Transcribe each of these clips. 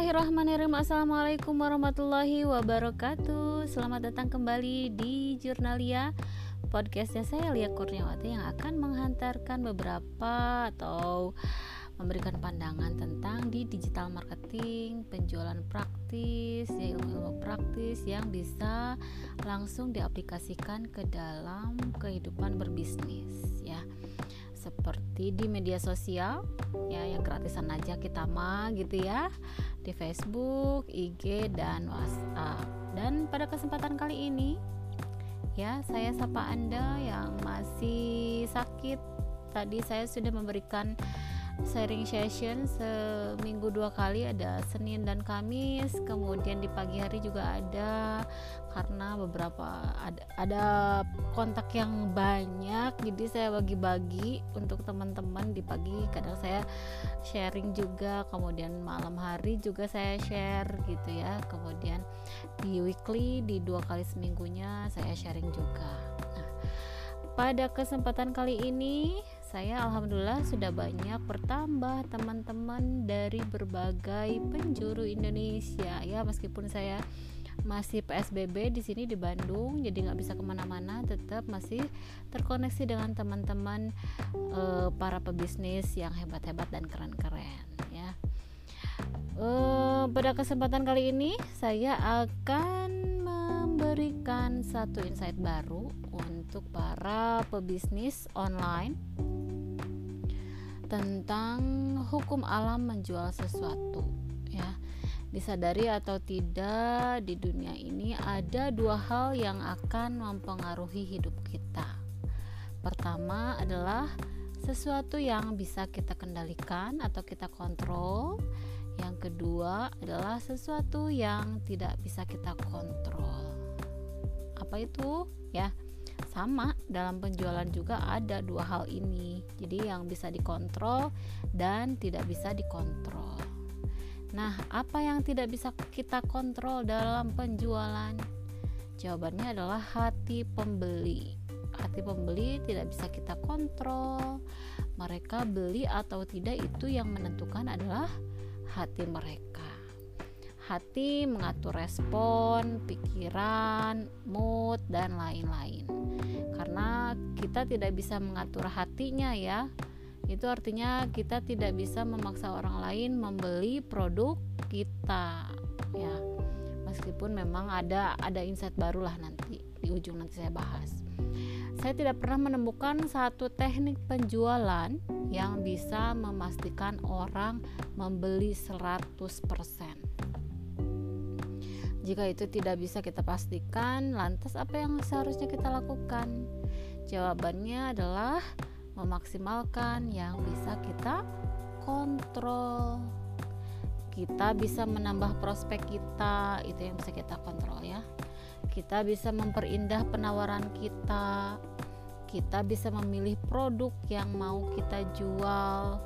Bismillahirrahmanirrahim. Assalamualaikum warahmatullahi wabarakatuh. Selamat datang kembali di Jurnalia. Podcastnya saya Lia Kurniawati yang akan menghantarkan beberapa atau memberikan pandangan tentang di digital marketing, penjualan praktis, ya ilmu-ilmu praktis yang bisa langsung diaplikasikan ke dalam kehidupan berbisnis ya seperti di media sosial ya yang gratisan aja kita mah gitu ya di Facebook, IG dan WhatsApp. Dan pada kesempatan kali ini ya saya sapa Anda yang masih sakit. Tadi saya sudah memberikan sharing session seminggu dua kali ada Senin dan Kamis kemudian di pagi hari juga ada karena beberapa ada, ada kontak yang banyak jadi saya bagi-bagi untuk teman-teman di pagi. Kadang saya sharing juga kemudian malam hari juga saya share gitu ya. Kemudian di weekly di dua kali seminggunya saya sharing juga. Nah pada kesempatan kali ini saya alhamdulillah sudah banyak bertambah teman-teman dari berbagai penjuru Indonesia. Ya meskipun saya masih PSBB di sini di Bandung jadi nggak bisa ke mana-mana tetap masih terkoneksi dengan teman-teman e, para pebisnis yang hebat-hebat dan keren-keren ya. E, pada kesempatan kali ini saya akan memberikan satu insight baru untuk para pebisnis online tentang hukum alam menjual sesuatu ya. Disadari atau tidak di dunia ini ada dua hal yang akan mempengaruhi hidup kita. Pertama adalah sesuatu yang bisa kita kendalikan atau kita kontrol. Yang kedua adalah sesuatu yang tidak bisa kita kontrol apa itu ya. Sama dalam penjualan juga ada dua hal ini. Jadi yang bisa dikontrol dan tidak bisa dikontrol. Nah apa yang tidak bisa kita kontrol dalam penjualan? Jawabannya adalah hati pembeli. Hati pembeli tidak bisa kita kontrol. Mereka beli atau tidak itu yang menentukan adalah hati mereka hati mengatur respon, pikiran, mood, dan lain-lain. Karena kita tidak bisa mengatur hatinya, ya, itu artinya kita tidak bisa memaksa orang lain membeli produk kita, ya. Meskipun memang ada ada insight baru lah nanti di ujung nanti saya bahas. Saya tidak pernah menemukan satu teknik penjualan yang bisa memastikan orang membeli 100%. Jika itu tidak bisa kita pastikan, lantas apa yang seharusnya kita lakukan? Jawabannya adalah memaksimalkan yang bisa kita kontrol. Kita bisa menambah prospek kita, itu yang bisa kita kontrol ya. Kita bisa memperindah penawaran kita. Kita bisa memilih produk yang mau kita jual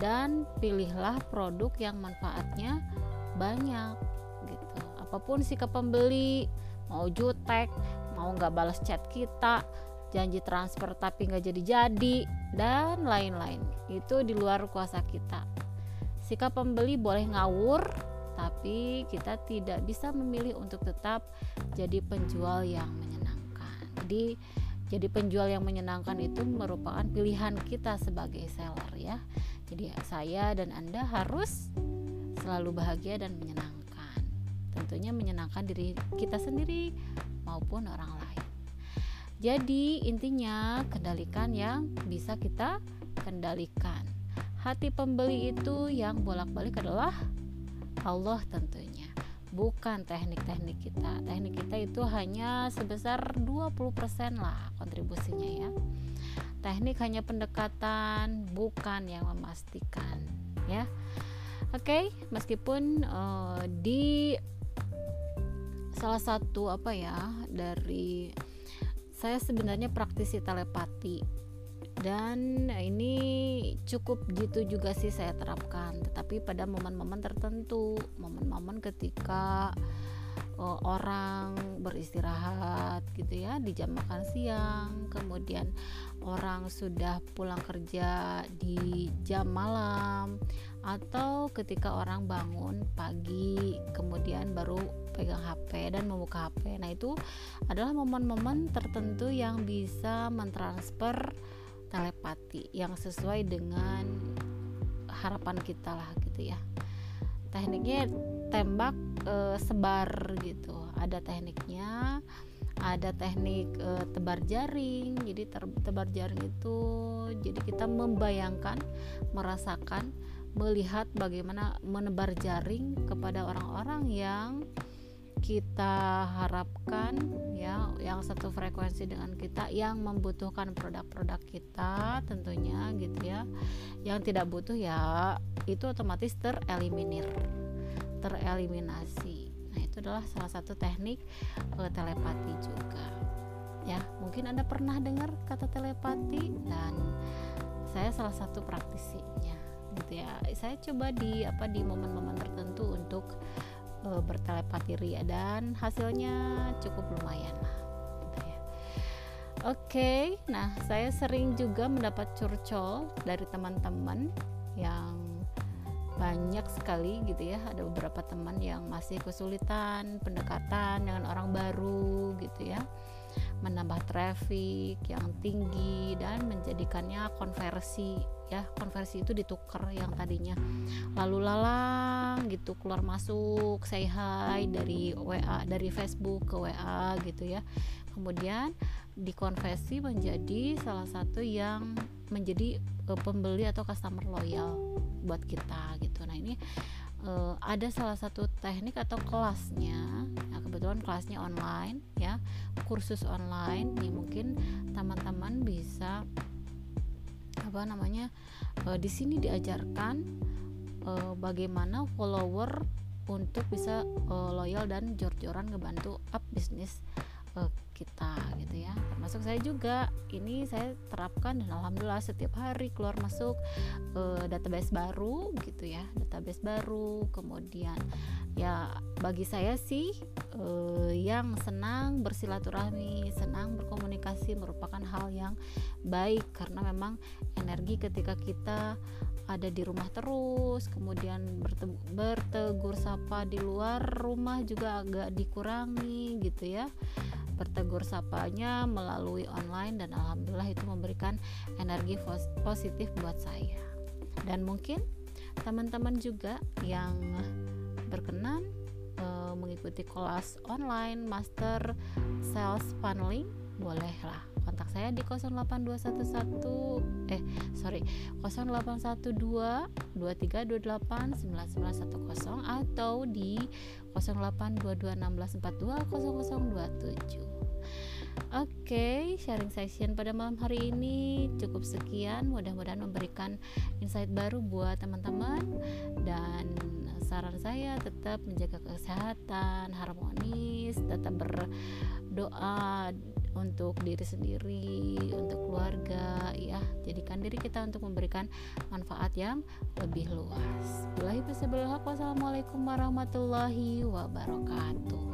dan pilihlah produk yang manfaatnya banyak gitu apa pun sikap pembeli mau jutek mau nggak balas chat kita janji transfer tapi nggak jadi-jadi dan lain-lain. Itu di luar kuasa kita. Sikap pembeli boleh ngawur tapi kita tidak bisa memilih untuk tetap jadi penjual yang menyenangkan. Jadi jadi penjual yang menyenangkan itu merupakan pilihan kita sebagai seller ya. Jadi saya dan anda harus selalu bahagia dan menyenangkan tentunya menyenangkan diri kita sendiri maupun orang lain. Jadi, intinya kendalikan yang bisa kita kendalikan. Hati pembeli itu yang bolak-balik adalah Allah tentunya, bukan teknik-teknik kita. Teknik kita itu hanya sebesar 20% lah kontribusinya ya. Teknik hanya pendekatan, bukan yang memastikan ya. Oke, okay, meskipun uh, di salah satu apa ya dari saya sebenarnya praktisi telepati. Dan ini cukup gitu juga sih saya terapkan. Tetapi pada momen-momen tertentu momen-momen ketika uh, orang beristirahat gitu ya di jam makan siang kemudian orang sudah pulang kerja di jam malam atau ketika orang bangun pagi kemudian baru pegang HP dan membuka HP. Nah, itu adalah momen-momen tertentu yang bisa mentransfer telepati yang sesuai dengan harapan kita lah gitu ya. Tekniknya tembak e, sebar gitu. Ada tekniknya, ada teknik e, tebar jaring. Jadi ter, tebar jaring itu jadi kita membayangkan, merasakan, melihat bagaimana menebar jaring kepada orang-orang yang kita harapkan ya yang satu frekuensi dengan kita yang membutuhkan produk-produk kita tentunya gitu ya. Yang tidak butuh ya itu otomatis tereliminir tereliminasi. Nah itu adalah salah satu teknik telepati juga. Ya mungkin anda pernah dengar kata telepati dan saya salah satu praktisinya gitu ya. Saya coba di apa di momen-momen tertentu untuk e, bertelepati ria dan hasilnya cukup lumayan lah gitu ya. Oke, nah saya sering juga mendapat curcol dari teman-teman yang banyak sekali gitu ya. Ada beberapa teman yang masih kesulitan pendekatan dengan orang baru gitu ya menambah traffic yang tinggi dan menjadikannya konversi ya. Konversi itu ditukar yang tadinya lalu lalang gitu keluar masuk say hi dari WA dari Facebook ke WA gitu ya. Kemudian dikonversi menjadi salah satu yang menjadi uh, pembeli atau customer loyal buat kita gitu. Nah ini uh, ada salah satu teknik atau kelasnya kebetulan kelasnya online ya. Kursus online nih mungkin teman-teman bisa apa namanya uh, di sini diajarkan uh, bagaimana follower untuk bisa uh, loyal dan jor-joran ngebantu up bisnis uh, kita gitu ya. Termasuk saya juga. Ini saya terapkan dan alhamdulillah setiap hari keluar masuk uh, database baru gitu ya database baru. Kemudian ya bagi saya sih uh, yang senang bersilaturahmi senang berkomunikasi merupakan hal yang baik. Karena memang energi ketika kita ada di rumah terus kemudian bertegur sapa di luar rumah juga agak dikurangi gitu ya bertegur sapanya melalui online dan alhamdulillah itu memberikan energi positif buat saya. Dan mungkin teman-teman juga yang berkenan e, mengikuti kelas online master sales funneling bolehlah kontak saya di 08211 eh sorry 0812 2328 9910 atau di 08221642 0027 Oke, sharing session pada malam hari ini cukup sekian. Mudah-mudahan memberikan insight baru buat teman-teman dan saran saya tetap menjaga kesehatan, harmonis, tetap berdoa untuk diri sendiri, untuk keluarga, ya. Jadikan diri kita untuk memberikan manfaat yang lebih luas. Wassalamualaikum warahmatullahi wabarakatuh.